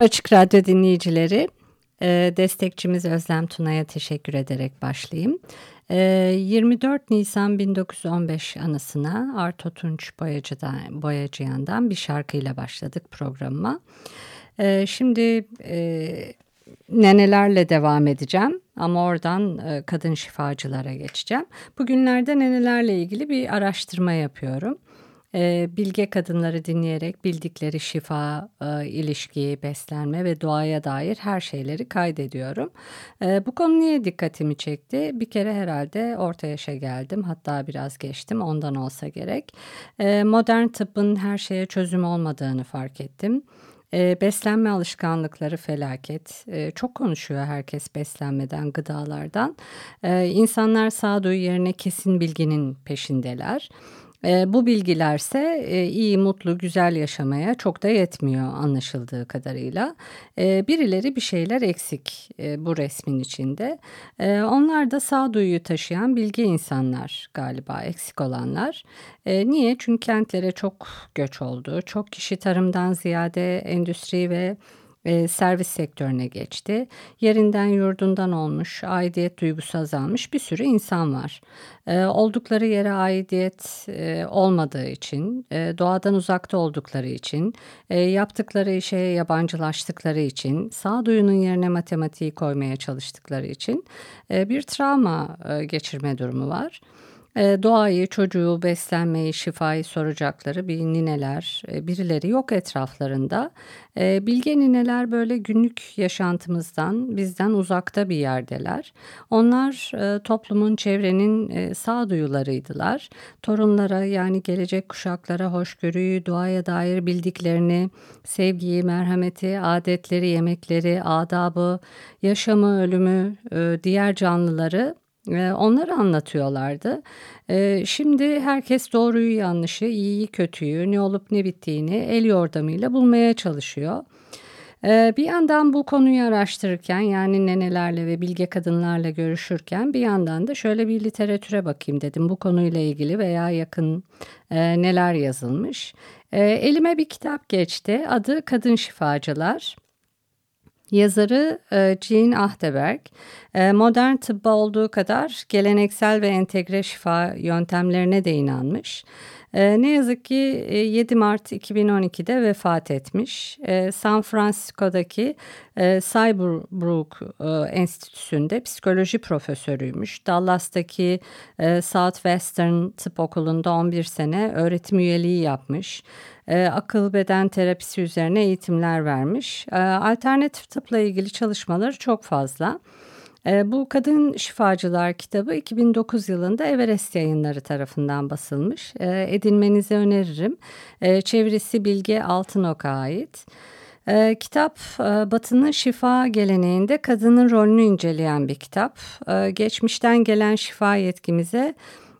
Açık Radyo dinleyicileri, e, destekçimiz Özlem Tuna'ya teşekkür ederek başlayayım. 24 e, Nisan 1915 anısına Arto Tunç Boyacı'dan, Boyacıyan'dan bir şarkıyla başladık programıma. E, şimdi nenelerle devam edeceğim ama oradan kadın şifacılara geçeceğim. Bugünlerde nenelerle ilgili bir araştırma yapıyorum bilge kadınları dinleyerek bildikleri şifa, e, ilişki, beslenme ve doğaya dair her şeyleri kaydediyorum. E, bu konu niye dikkatimi çekti? Bir kere herhalde orta yaşa geldim hatta biraz geçtim ondan olsa gerek. E, modern tıbbın her şeye çözüm olmadığını fark ettim. Beslenme alışkanlıkları felaket. Çok konuşuyor herkes beslenmeden, gıdalardan. E, insanlar sağduyu yerine kesin bilginin peşindeler. E, bu bilgilerse e, iyi, mutlu, güzel yaşamaya çok da yetmiyor anlaşıldığı kadarıyla. E, birileri bir şeyler eksik e, bu resmin içinde. E, onlar da sağduyuyu taşıyan bilgi insanlar galiba eksik olanlar. E, niye? Çünkü kentlere çok göç oldu. Çok kişi tarımdan ziyade endüstri ve e, servis sektörüne geçti. Yerinden yurdundan olmuş, aidiyet duygusu azalmış bir sürü insan var. E, oldukları yere aidiyet e, olmadığı için, e, doğadan uzakta oldukları için, e, yaptıkları işe yabancılaştıkları için, sağduyunun yerine matematiği koymaya çalıştıkları için e, bir travma e, geçirme durumu var. E, doğayı, çocuğu, beslenmeyi, şifayı soracakları bir nineler, e, birileri yok etraflarında. E, bilge nineler böyle günlük yaşantımızdan, bizden uzakta bir yerdeler. Onlar toplumun, çevrenin sağduyularıydılar. Torunlara yani gelecek kuşaklara hoşgörüyü, doğaya dair bildiklerini, sevgiyi, merhameti, adetleri, yemekleri, adabı, yaşamı, ölümü, diğer canlıları ee, onları anlatıyorlardı. Ee, şimdi herkes doğruyu yanlışı, iyiyi kötüyü, ne olup ne bittiğini el yordamıyla bulmaya çalışıyor. Ee, bir yandan bu konuyu araştırırken yani nenelerle ve bilge kadınlarla görüşürken bir yandan da şöyle bir literatüre bakayım dedim. Bu konuyla ilgili veya yakın e, neler yazılmış. Elime bir kitap geçti. Adı Kadın Şifacılar. Yazarı e, Jean Ahdeberg, e, modern tıbba olduğu kadar geleneksel ve entegre şifa yöntemlerine de inanmış. E, ne yazık ki 7 Mart 2012'de vefat etmiş. San Francisco'daki Cyberbrook Enstitüsü'nde psikoloji profesörüymüş. Dallas'taki Southwestern Tıp Okulu'nda 11 sene öğretim üyeliği yapmış e, akıl beden terapisi üzerine eğitimler vermiş. E, alternatif tıpla ilgili çalışmaları çok fazla. E, bu Kadın Şifacılar kitabı 2009 yılında Everest yayınları tarafından basılmış. E, edinmenizi öneririm. E, çevirisi Bilge Altınok'a ait. Kitap e, Batı'nın şifa geleneğinde kadının rolünü inceleyen bir kitap. Geçmişten gelen şifa yetkimize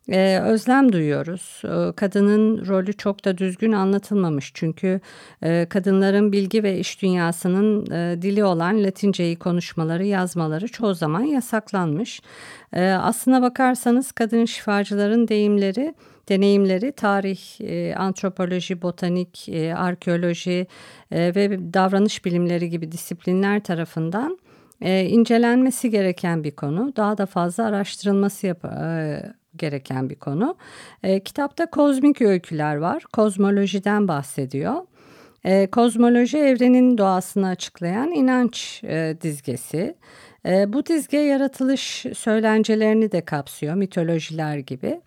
e, özlem duyuyoruz. E, kadının rolü çok da düzgün anlatılmamış çünkü e, kadınların bilgi ve iş dünyasının e, dili olan Latinceyi konuşmaları, yazmaları çoğu zaman yasaklanmış. E, aslına bakarsanız kadın şifacıların deyimleri deneyimleri tarih, e, antropoloji, botanik, e, arkeoloji e, ve davranış bilimleri gibi disiplinler tarafından incelenmesi gereken bir konu. Daha da fazla araştırılması yap gereken bir konu. E, kitapta kozmik öyküler var. Kozmolojiden bahsediyor. E, kozmoloji evrenin doğasını açıklayan inanç e, dizgesi. E, bu dizge yaratılış söylencelerini de kapsıyor, mitolojiler gibi.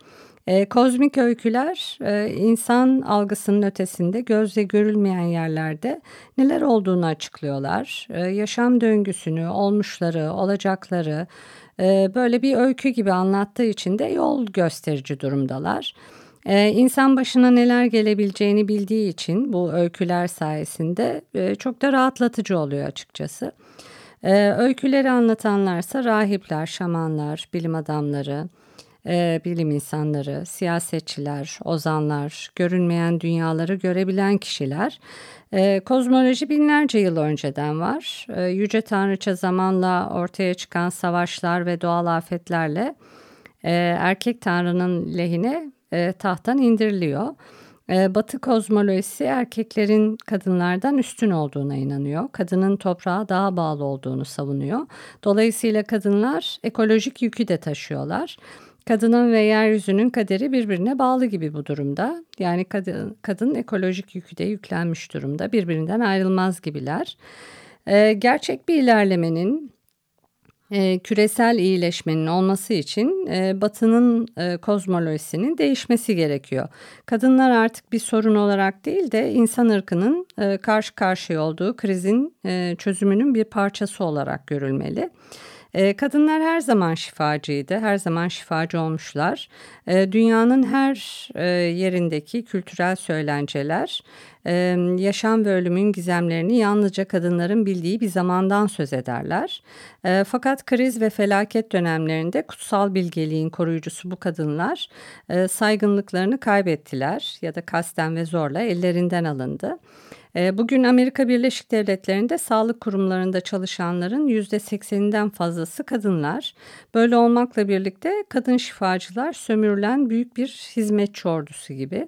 E, kozmik öyküler e, insan algısının ötesinde gözle görülmeyen yerlerde neler olduğunu açıklıyorlar. E, yaşam döngüsünü, olmuşları, olacakları böyle bir öykü gibi anlattığı için de yol gösterici durumdalar. Ee, insan başına neler gelebileceğini bildiği için bu öyküler sayesinde e, çok da rahatlatıcı oluyor açıkçası. Ee, öyküleri anlatanlarsa rahipler, şamanlar, bilim adamları, e, bilim insanları, siyasetçiler, ozanlar, görünmeyen dünyaları görebilen kişiler. E, kozmoloji binlerce yıl önceden var. E, Yüce Tanrıça zamanla ortaya çıkan savaşlar ve doğal afetlerle e, erkek tanrının lehine e, tahttan indiriliyor. E, Batı kozmolojisi erkeklerin kadınlardan üstün olduğuna inanıyor. Kadının toprağa daha bağlı olduğunu savunuyor. Dolayısıyla kadınlar ekolojik yükü de taşıyorlar. Kadının ve yeryüzünün kaderi birbirine bağlı gibi bu durumda. Yani kadın, kadın ekolojik yükü de yüklenmiş durumda. Birbirinden ayrılmaz gibiler. Ee, gerçek bir ilerlemenin e, küresel iyileşmenin olması için e, Batı'nın e, kozmolojisinin değişmesi gerekiyor. Kadınlar artık bir sorun olarak değil de insan ırkının e, karşı karşıya olduğu krizin e, çözümünün bir parçası olarak görülmeli. E, kadınlar her zaman şifacıydı, her zaman şifacı olmuşlar. E, dünyanın her e, yerindeki kültürel söylenceler e, yaşam ve ölümün gizemlerini yalnızca kadınların bildiği bir zamandan söz ederler. E, fakat kriz ve felaket dönemlerinde kutsal bilgeliğin koruyucusu bu kadınlar e, saygınlıklarını kaybettiler ya da kasten ve zorla ellerinden alındı. Ee, bugün Amerika Birleşik Devletleri'nde sağlık kurumlarında çalışanların %80'inden fazlası kadınlar. Böyle olmakla birlikte kadın şifacılar sömürülen büyük bir hizmetçi ordusu gibi.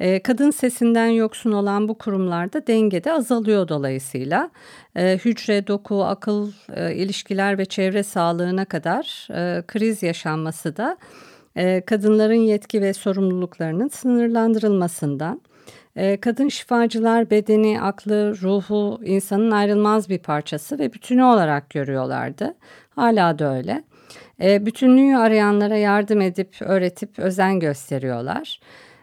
Ee, kadın sesinden yoksun olan bu kurumlarda dengede azalıyor dolayısıyla. Ee, hücre, doku, akıl, e, ilişkiler ve çevre sağlığına kadar e, kriz yaşanması da e, kadınların yetki ve sorumluluklarının sınırlandırılmasından kadın şifacılar bedeni, aklı, ruhu insanın ayrılmaz bir parçası ve bütünü olarak görüyorlardı. Hala da öyle. Ee, bütünlüğü arayanlara yardım edip, öğretip özen gösteriyorlar.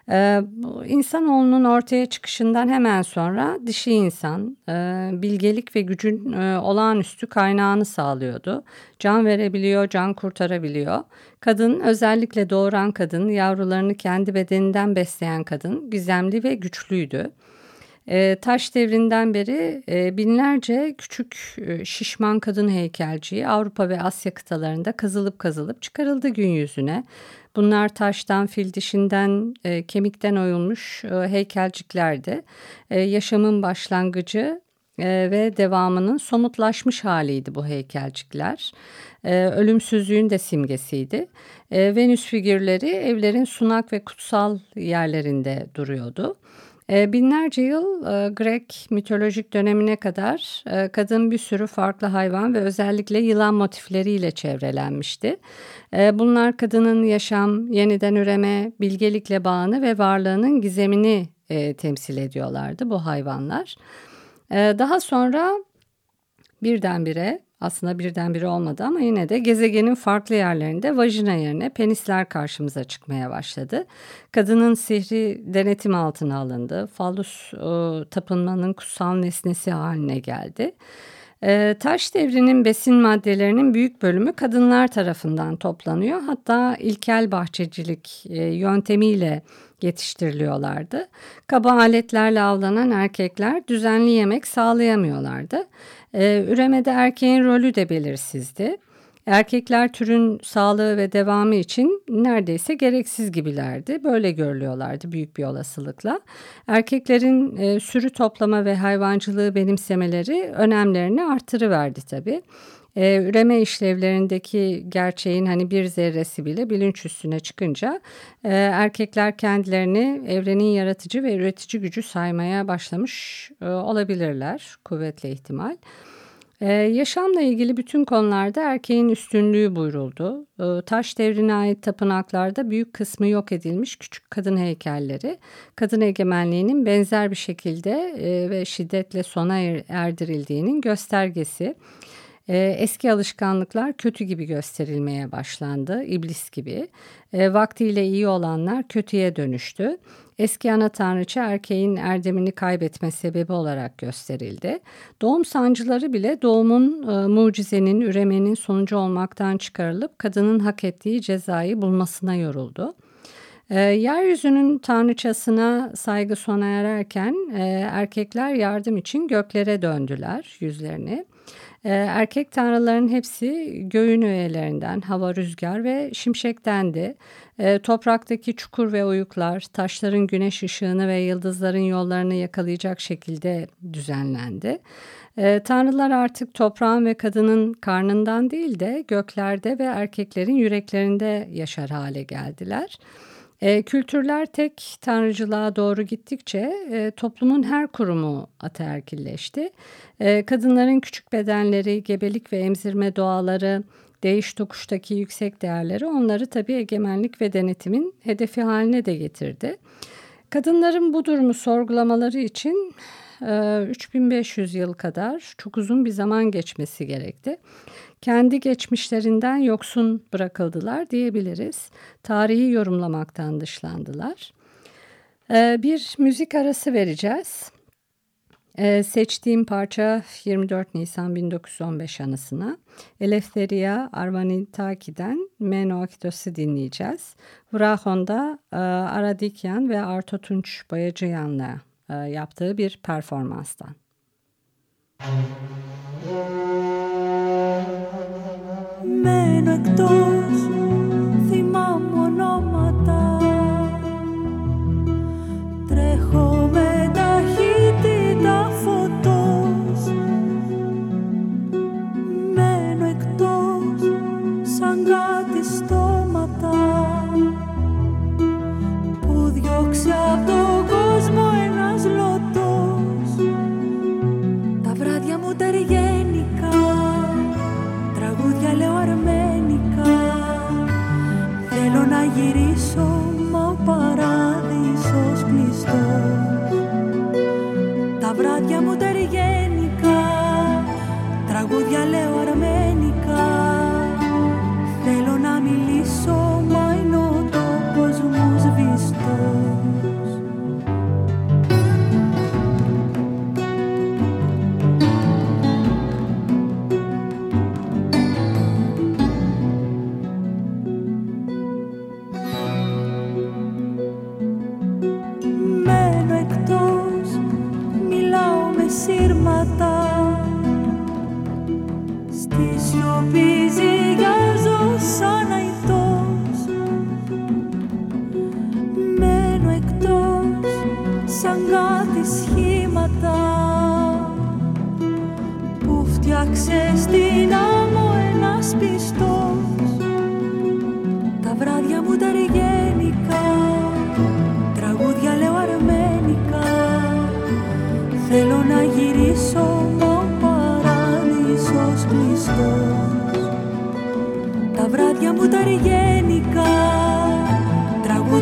Ee, insanoğlunun ortaya çıkışından hemen sonra dişi insan e, bilgelik ve gücün e, olağanüstü kaynağını sağlıyordu. Can verebiliyor, can kurtarabiliyor. Kadın özellikle doğuran kadın, yavrularını kendi bedeninden besleyen kadın gizemli ve güçlüydü. E, taş devrinden beri binlerce küçük şişman kadın heykelciyi Avrupa ve Asya kıtalarında kazılıp kazılıp çıkarıldı gün yüzüne. Bunlar taştan, fil dişinden, e, kemikten oyulmuş e, heykelciklerdi. E, yaşamın başlangıcı e, ve devamının somutlaşmış haliydi bu heykelcikler. E, ölümsüzlüğün de simgesiydi. E, Venüs figürleri evlerin sunak ve kutsal yerlerinde duruyordu. E, binlerce yıl e, Grek mitolojik dönemine kadar e, kadın bir sürü farklı hayvan ve özellikle yılan motifleriyle çevrelenmişti. E, bunlar kadının yaşam, yeniden üreme, bilgelikle bağını ve varlığının gizemini temsil ediyorlardı bu hayvanlar. Daha sonra birdenbire aslında birdenbire olmadı ama yine de gezegenin farklı yerlerinde vajina yerine penisler karşımıza çıkmaya başladı. Kadının sihri denetim altına alındı. Fallus e, tapınmanın kutsal nesnesi haline geldi. E, taş devrinin besin maddelerinin büyük bölümü kadınlar tarafından toplanıyor. Hatta ilkel bahçecilik e, yöntemiyle yetiştiriliyorlardı. Kaba aletlerle avlanan erkekler düzenli yemek sağlayamıyorlardı. Ee, üremede erkeğin rolü de belirsizdi. Erkekler türün sağlığı ve devamı için neredeyse gereksiz gibilerdi. Böyle görülüyorlardı büyük bir olasılıkla. Erkeklerin e, sürü toplama ve hayvancılığı benimsemeleri önemlerini artırıverdi tabii e, üreme işlevlerindeki gerçeğin hani bir zerresi bile bilinç üstüne çıkınca e, erkekler kendilerini evrenin yaratıcı ve üretici gücü saymaya başlamış e, olabilirler kuvvetle ihtimal. Ee, yaşamla ilgili bütün konularda erkeğin üstünlüğü buyruldu. Ee, taş devrine ait tapınaklarda büyük kısmı yok edilmiş küçük kadın heykelleri, kadın egemenliğinin benzer bir şekilde e, ve şiddetle sona er, erdirildiğinin göstergesi. E, eski alışkanlıklar kötü gibi gösterilmeye başlandı, iblis gibi. E, vaktiyle iyi olanlar kötüye dönüştü. Eski ana tanrıça erkeğin erdemini kaybetme sebebi olarak gösterildi. Doğum sancıları bile doğumun e, mucizenin, üremenin sonucu olmaktan çıkarılıp kadının hak ettiği cezayı bulmasına yoruldu. E, yeryüzünün tanrıçasına saygı sona ererken e, erkekler yardım için göklere döndüler yüzlerini. Ee, erkek tanrıların hepsi göğün öğelerinden, hava, rüzgar ve şimşektendi. Ee, topraktaki çukur ve oyuklar, taşların güneş ışığını ve yıldızların yollarını yakalayacak şekilde düzenlendi. Ee, tanrılar artık toprağın ve kadının karnından değil de göklerde ve erkeklerin yüreklerinde yaşar hale geldiler. E, kültürler tek tanrıcılığa doğru gittikçe e, toplumun her kurumu ataerkilleşti. E, kadınların küçük bedenleri, gebelik ve emzirme doğaları, değiş tokuştaki yüksek değerleri onları tabii egemenlik ve denetimin hedefi haline de getirdi. Kadınların bu durumu sorgulamaları için 3500 yıl kadar çok uzun bir zaman geçmesi gerekti kendi geçmişlerinden yoksun bırakıldılar diyebiliriz. Tarihi yorumlamaktan dışlandılar. Ee, bir müzik arası vereceğiz. Ee, seçtiğim parça 24 Nisan 1915 anısına Eleftheria Arvanitaki'den Meno Akitos'u dinleyeceğiz. Vrahon'da e, Aradikyan ve Arto Tunç Boyacıyan'la e, yaptığı bir performanstan. Müzik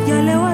Για λέω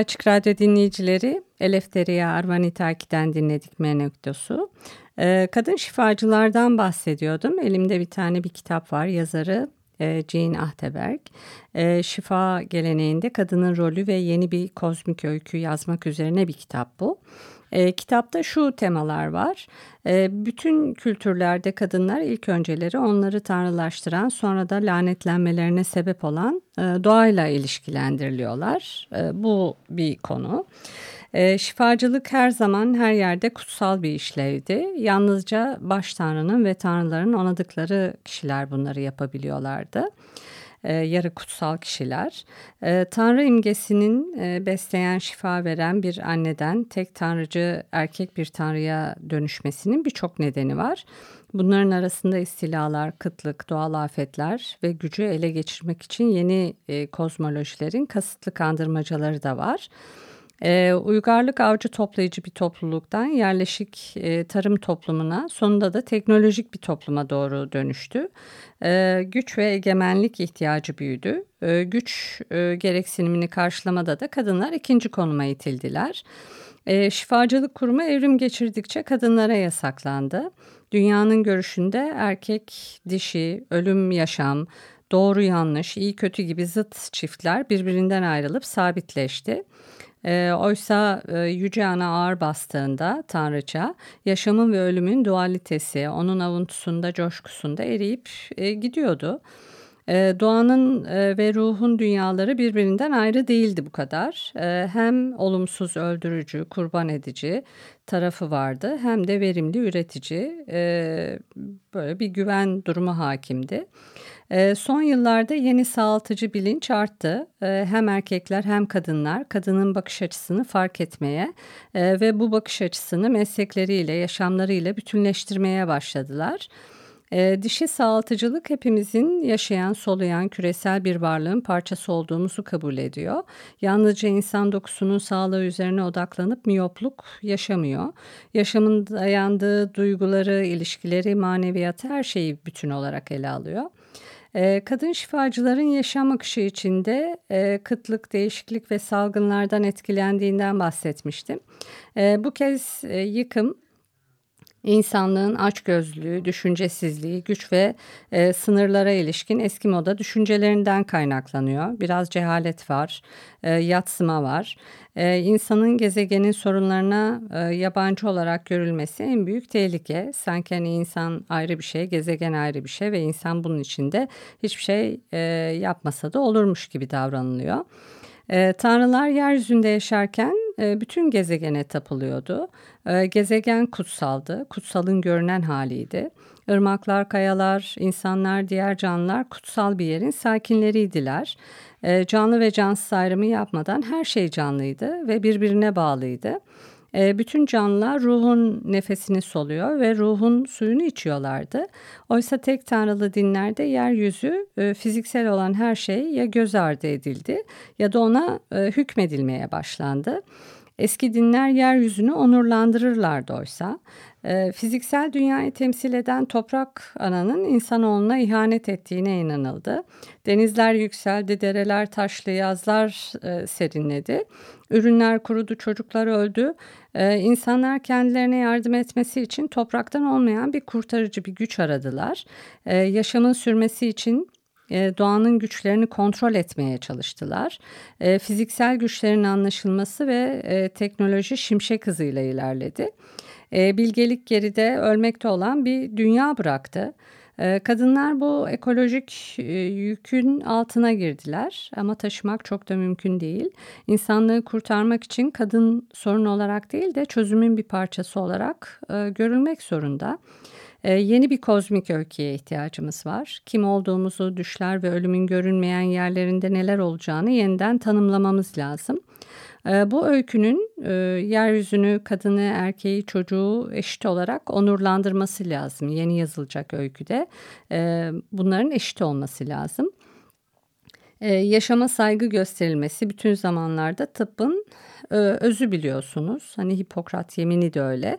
Açık Radyo dinleyicileri. Elef Derya Arvanitaki'den dinledik Menekdos'u. Ee, kadın şifacılardan bahsediyordum. Elimde bir tane bir kitap var. Yazarı e, Jean Ahteberg. E, şifa geleneğinde kadının rolü ve yeni bir kozmik öykü yazmak üzerine bir kitap bu. E, kitapta şu temalar var. E, bütün kültürlerde kadınlar ilk önceleri onları tanrılaştıran sonra da lanetlenmelerine sebep olan e, doğayla ilişkilendiriliyorlar. E, bu bir konu. E, şifacılık her zaman her yerde kutsal bir işlevdi. Yalnızca baş tanrının ve tanrıların onadıkları kişiler bunları yapabiliyorlardı e, yarı kutsal kişiler. E, Tanrı imgesinin e, besleyen, şifa veren bir anneden tek tanrıcı erkek bir tanrıya dönüşmesinin birçok nedeni var. Bunların arasında istilalar, kıtlık, doğal afetler ve gücü ele geçirmek için yeni e, kozmolojilerin kasıtlı kandırmacaları da var. E, uygarlık avcı toplayıcı bir topluluktan yerleşik e, tarım toplumuna sonunda da teknolojik bir topluma doğru dönüştü. E, güç ve egemenlik ihtiyacı büyüdü. E, güç e, gereksinimini karşılamada da kadınlar ikinci konuma itildiler. Şifacılık kurumu evrim geçirdikçe kadınlara yasaklandı. Dünyanın görüşünde erkek, dişi, ölüm, yaşam, doğru yanlış, iyi kötü gibi zıt çiftler birbirinden ayrılıp sabitleşti. E, oysa e, Yüce Ana ağır bastığında Tanrıça yaşamın ve ölümün dualitesi onun avuntusunda coşkusunda eriyip e, gidiyordu. E, doğanın e, ve ruhun dünyaları birbirinden ayrı değildi bu kadar. E, hem olumsuz öldürücü, kurban edici tarafı vardı hem de verimli üretici e, böyle bir güven durumu hakimdi. E, son yıllarda yeni sağaltıcı bilinç arttı. Hem erkekler hem kadınlar kadının bakış açısını fark etmeye e, ve bu bakış açısını meslekleriyle, yaşamlarıyla bütünleştirmeye başladılar. E, dişi sağaltıcılık hepimizin yaşayan, soluyan, küresel bir varlığın parçası olduğumuzu kabul ediyor. Yalnızca insan dokusunun sağlığı üzerine odaklanıp miyopluk yaşamıyor. Yaşamın dayandığı duyguları, ilişkileri, maneviyatı her şeyi bütün olarak ele alıyor. E, kadın şifacıların yaşam akışı içinde e, kıtlık, değişiklik ve salgınlardan etkilendiğinden bahsetmiştim. E, bu kez e, yıkım İnsanlığın açgözlülüğü, düşüncesizliği, güç ve e, sınırlara ilişkin eski moda düşüncelerinden kaynaklanıyor. Biraz cehalet var, e, yatsıma var. E, insanın gezegenin sorunlarına e, yabancı olarak görülmesi en büyük tehlike. Sanki hani insan ayrı bir şey, gezegen ayrı bir şey ve insan bunun içinde hiçbir şey e, yapmasa da olurmuş gibi davranılıyor. E, tanrılar yeryüzünde yaşarken e, bütün gezegene tapılıyordu. E, gezegen kutsaldı, kutsalın görünen haliydi. Irmaklar, kayalar, insanlar, diğer canlılar kutsal bir yerin sakinleriydiler. E, canlı ve cansız ayrımı yapmadan her şey canlıydı ve birbirine bağlıydı. E, bütün canlılar ruhun nefesini soluyor ve ruhun suyunu içiyorlardı. Oysa tek tanrılı dinlerde yeryüzü e, fiziksel olan her şey ya göz ardı edildi ya da ona e, hükmedilmeye başlandı. Eski dinler yeryüzünü onurlandırırlardı oysa. E, fiziksel dünyayı temsil eden toprak ananın insanoğluna ihanet ettiğine inanıldı. Denizler yükseldi, dereler taşlı, yazlar e, serinledi. Ürünler kurudu, çocuklar öldü. Ee, insanlar kendilerine yardım etmesi için topraktan olmayan bir kurtarıcı bir güç aradılar. Ee, yaşamın sürmesi için e, doğanın güçlerini kontrol etmeye çalıştılar. E, fiziksel güçlerin anlaşılması ve e, teknoloji şimşek hızıyla ilerledi. E, bilgelik geride ölmekte olan bir dünya bıraktı. E, kadınlar bu ekolojik e, yükün altına girdiler ama taşımak çok da mümkün değil. İnsanlığı kurtarmak için kadın sorun olarak değil de çözümün bir parçası olarak e, görülmek zorunda. Ee, yeni bir kozmik öyküye ihtiyacımız var. Kim olduğumuzu, düşler ve ölümün görünmeyen yerlerinde neler olacağını yeniden tanımlamamız lazım. Ee, bu öykünün e, yeryüzünü, kadını, erkeği, çocuğu eşit olarak onurlandırması lazım. Yeni yazılacak öyküde e, bunların eşit olması lazım. Ee, yaşama saygı gösterilmesi bütün zamanlarda tıbbın e, özü biliyorsunuz. Hani Hipokrat yemini de öyle.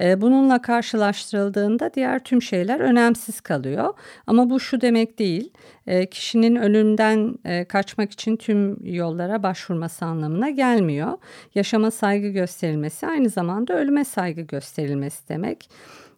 E, bununla karşılaştırıldığında diğer tüm şeyler önemsiz kalıyor. Ama bu şu demek değil. E, kişinin ölümden kaçmak için tüm yollara başvurması anlamına gelmiyor. Yaşama saygı gösterilmesi aynı zamanda ölüme saygı gösterilmesi demek.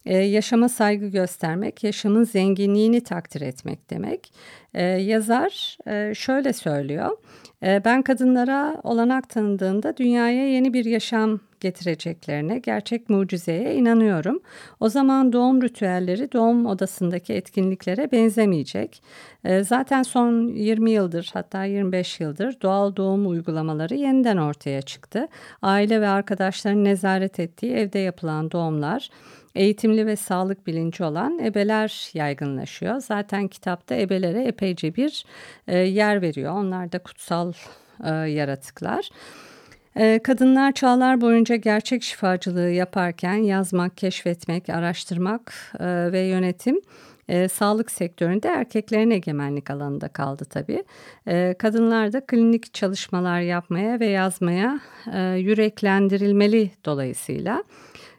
Ee, yaşama saygı göstermek, yaşamın zenginliğini takdir etmek demek. Ee, yazar e, şöyle söylüyor. Ee, ben kadınlara olanak tanıdığında dünyaya yeni bir yaşam getireceklerine, gerçek mucizeye inanıyorum. O zaman doğum ritüelleri doğum odasındaki etkinliklere benzemeyecek. Zaten son 20 yıldır hatta 25 yıldır doğal doğum uygulamaları yeniden ortaya çıktı. Aile ve arkadaşların nezaret ettiği evde yapılan doğumlar eğitimli ve sağlık bilinci olan ebeler yaygınlaşıyor. Zaten kitapta ebelere epeyce bir e, yer veriyor. Onlar da kutsal e, yaratıklar. E, kadınlar çağlar boyunca gerçek şifacılığı yaparken yazmak, keşfetmek, araştırmak e, ve yönetim e, sağlık sektöründe erkeklerin egemenlik alanında kaldı tabii. E, kadınlar da klinik çalışmalar yapmaya ve yazmaya yüreklendirilmeli dolayısıyla.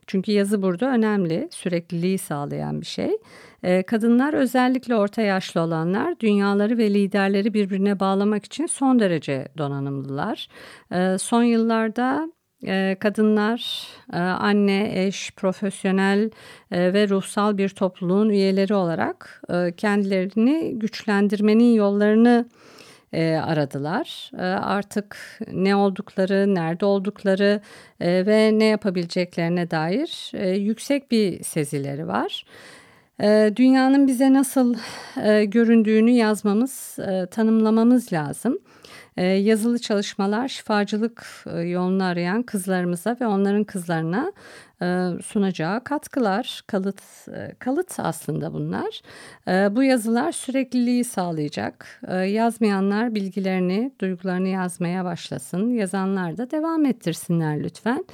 Çünkü yazı burada önemli, sürekliliği sağlayan bir şey. Ee, kadınlar özellikle orta yaşlı olanlar dünyaları ve liderleri birbirine bağlamak için son derece donanımlılar. Ee, son yıllarda e, kadınlar e, anne, eş, profesyonel e, ve ruhsal bir topluluğun üyeleri olarak kendilerini güçlendirmenin yollarını e, aradılar. E, artık ne oldukları, nerede oldukları e, ve ne yapabileceklerine dair e, yüksek bir sezileri var. E, dünyanın bize nasıl e, göründüğünü yazmamız, e, tanımlamamız lazım. E, yazılı çalışmalar şifacılık e, yolunu arayan kızlarımıza ve onların kızlarına sunacağı katkılar, kalıt e, kalıt aslında bunlar. E, bu yazılar sürekliliği sağlayacak. Yazmayanlar bilgilerini, duygularını yazmaya başlasın. Yazanlar da devam ettirsinler lütfen.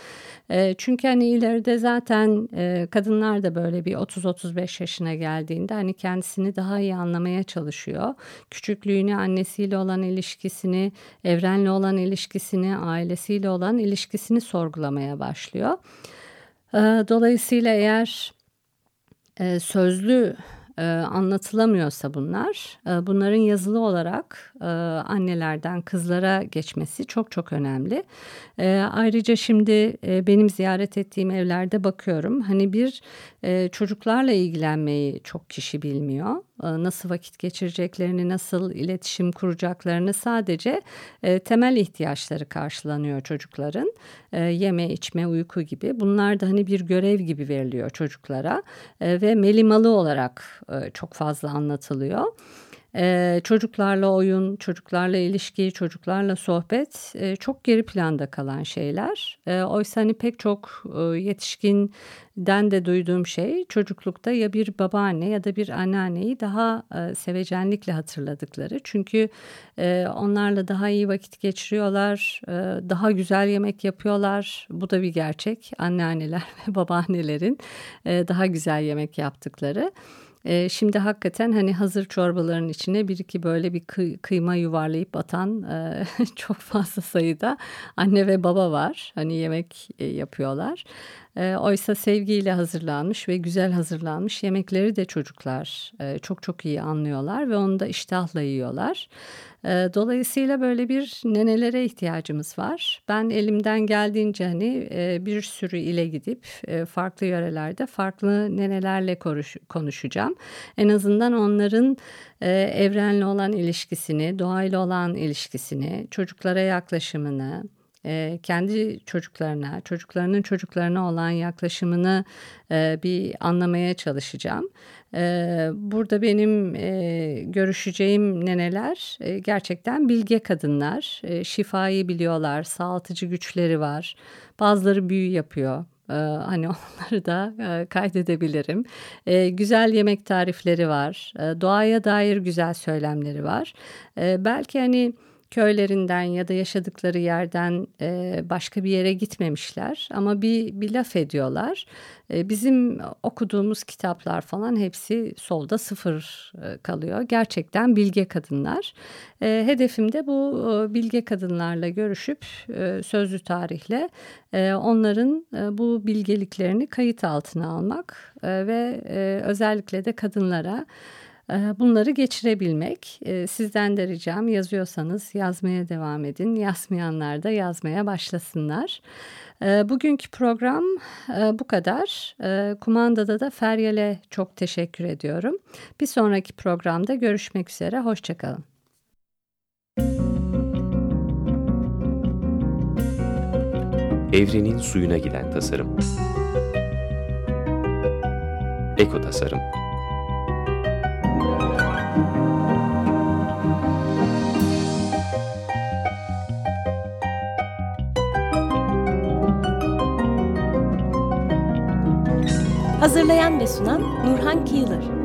Çünkü hani ileride zaten kadınlar da böyle bir 30-35 yaşına geldiğinde hani kendisini daha iyi anlamaya çalışıyor. Küçüklüğünü, annesiyle olan ilişkisini, evrenle olan ilişkisini, ailesiyle olan ilişkisini sorgulamaya başlıyor. Ee, dolayısıyla eğer e, sözlü e, anlatılamıyorsa bunlar, e, bunların yazılı olarak annelerden kızlara geçmesi çok çok önemli. Ayrıca şimdi benim ziyaret ettiğim evlerde bakıyorum. Hani bir çocuklarla ilgilenmeyi çok kişi bilmiyor. E, nasıl vakit geçireceklerini, nasıl iletişim kuracaklarını sadece e, temel ihtiyaçları karşılanıyor çocukların. E, yeme, içme, uyku gibi. Bunlar da hani bir görev gibi veriliyor çocuklara ve melimalı olarak çok fazla anlatılıyor. Ee, çocuklarla oyun, çocuklarla ilişki, çocuklarla sohbet e, çok geri planda kalan şeyler. E, oysa hani pek çok e, yetişkinden de duyduğum şey çocuklukta ya bir babaanne ya da bir anneanneyi daha e, sevecenlikle hatırladıkları. Çünkü e, onlarla daha iyi vakit geçiriyorlar, e, daha güzel yemek yapıyorlar. Bu da bir gerçek. Anneanneler ve babaannelerin e, daha güzel yemek yaptıkları. E, şimdi hakikaten hani hazır çorbaların içine bir iki böyle bir kıy, kıyma yuvarlayıp atan e, çok fazla sayıda anne ve baba var. Hani yemek e, yapıyorlar. E, oysa sevgiyle hazırlanmış ve güzel hazırlanmış yemekleri de çocuklar e, çok çok iyi anlıyorlar ve onu da iştahla yiyorlar. E, dolayısıyla böyle bir nenelere ihtiyacımız var. Ben elimden geldiğince hani e, bir sürü ile gidip e, farklı yörelerde farklı nenelerle konuş, konuşacağım. En azından onların e, evrenle olan ilişkisini, doğayla olan ilişkisini, çocuklara yaklaşımını, e, kendi çocuklarına, çocuklarının çocuklarına olan yaklaşımını e, bir anlamaya çalışacağım. E, burada benim e, görüşeceğim neneler e, gerçekten bilge kadınlar, şifayı biliyorlar, sağaltıcı güçleri var, bazıları büyü yapıyor. Ee, hani onları da kaydedebilirim. Ee, güzel yemek tarifleri var. Ee, doğaya dair güzel söylemleri var. Belki hani köylerinden ya da yaşadıkları yerden e, başka bir yere gitmemişler ama bir, bir laf ediyorlar. E, bizim okuduğumuz kitaplar falan hepsi solda sıfır e, kalıyor. Gerçekten bilge kadınlar. Hedefim de bu bilge kadınlarla görüşüp sözlü tarihle onların bu bilgeliklerini kayıt altına almak ve özellikle de kadınlara bunları geçirebilmek. Ee, sizden de ricam yazıyorsanız yazmaya devam edin. Yazmayanlar da yazmaya başlasınlar. Ee, bugünkü program e, bu kadar. Kumandada da Feryal'e çok teşekkür ediyorum. Bir sonraki programda görüşmek üzere. Hoşçakalın. Evrenin suyuna giden tasarım. Eko tasarım. Hazırlayan ve sunan Nurhan Kiyılır.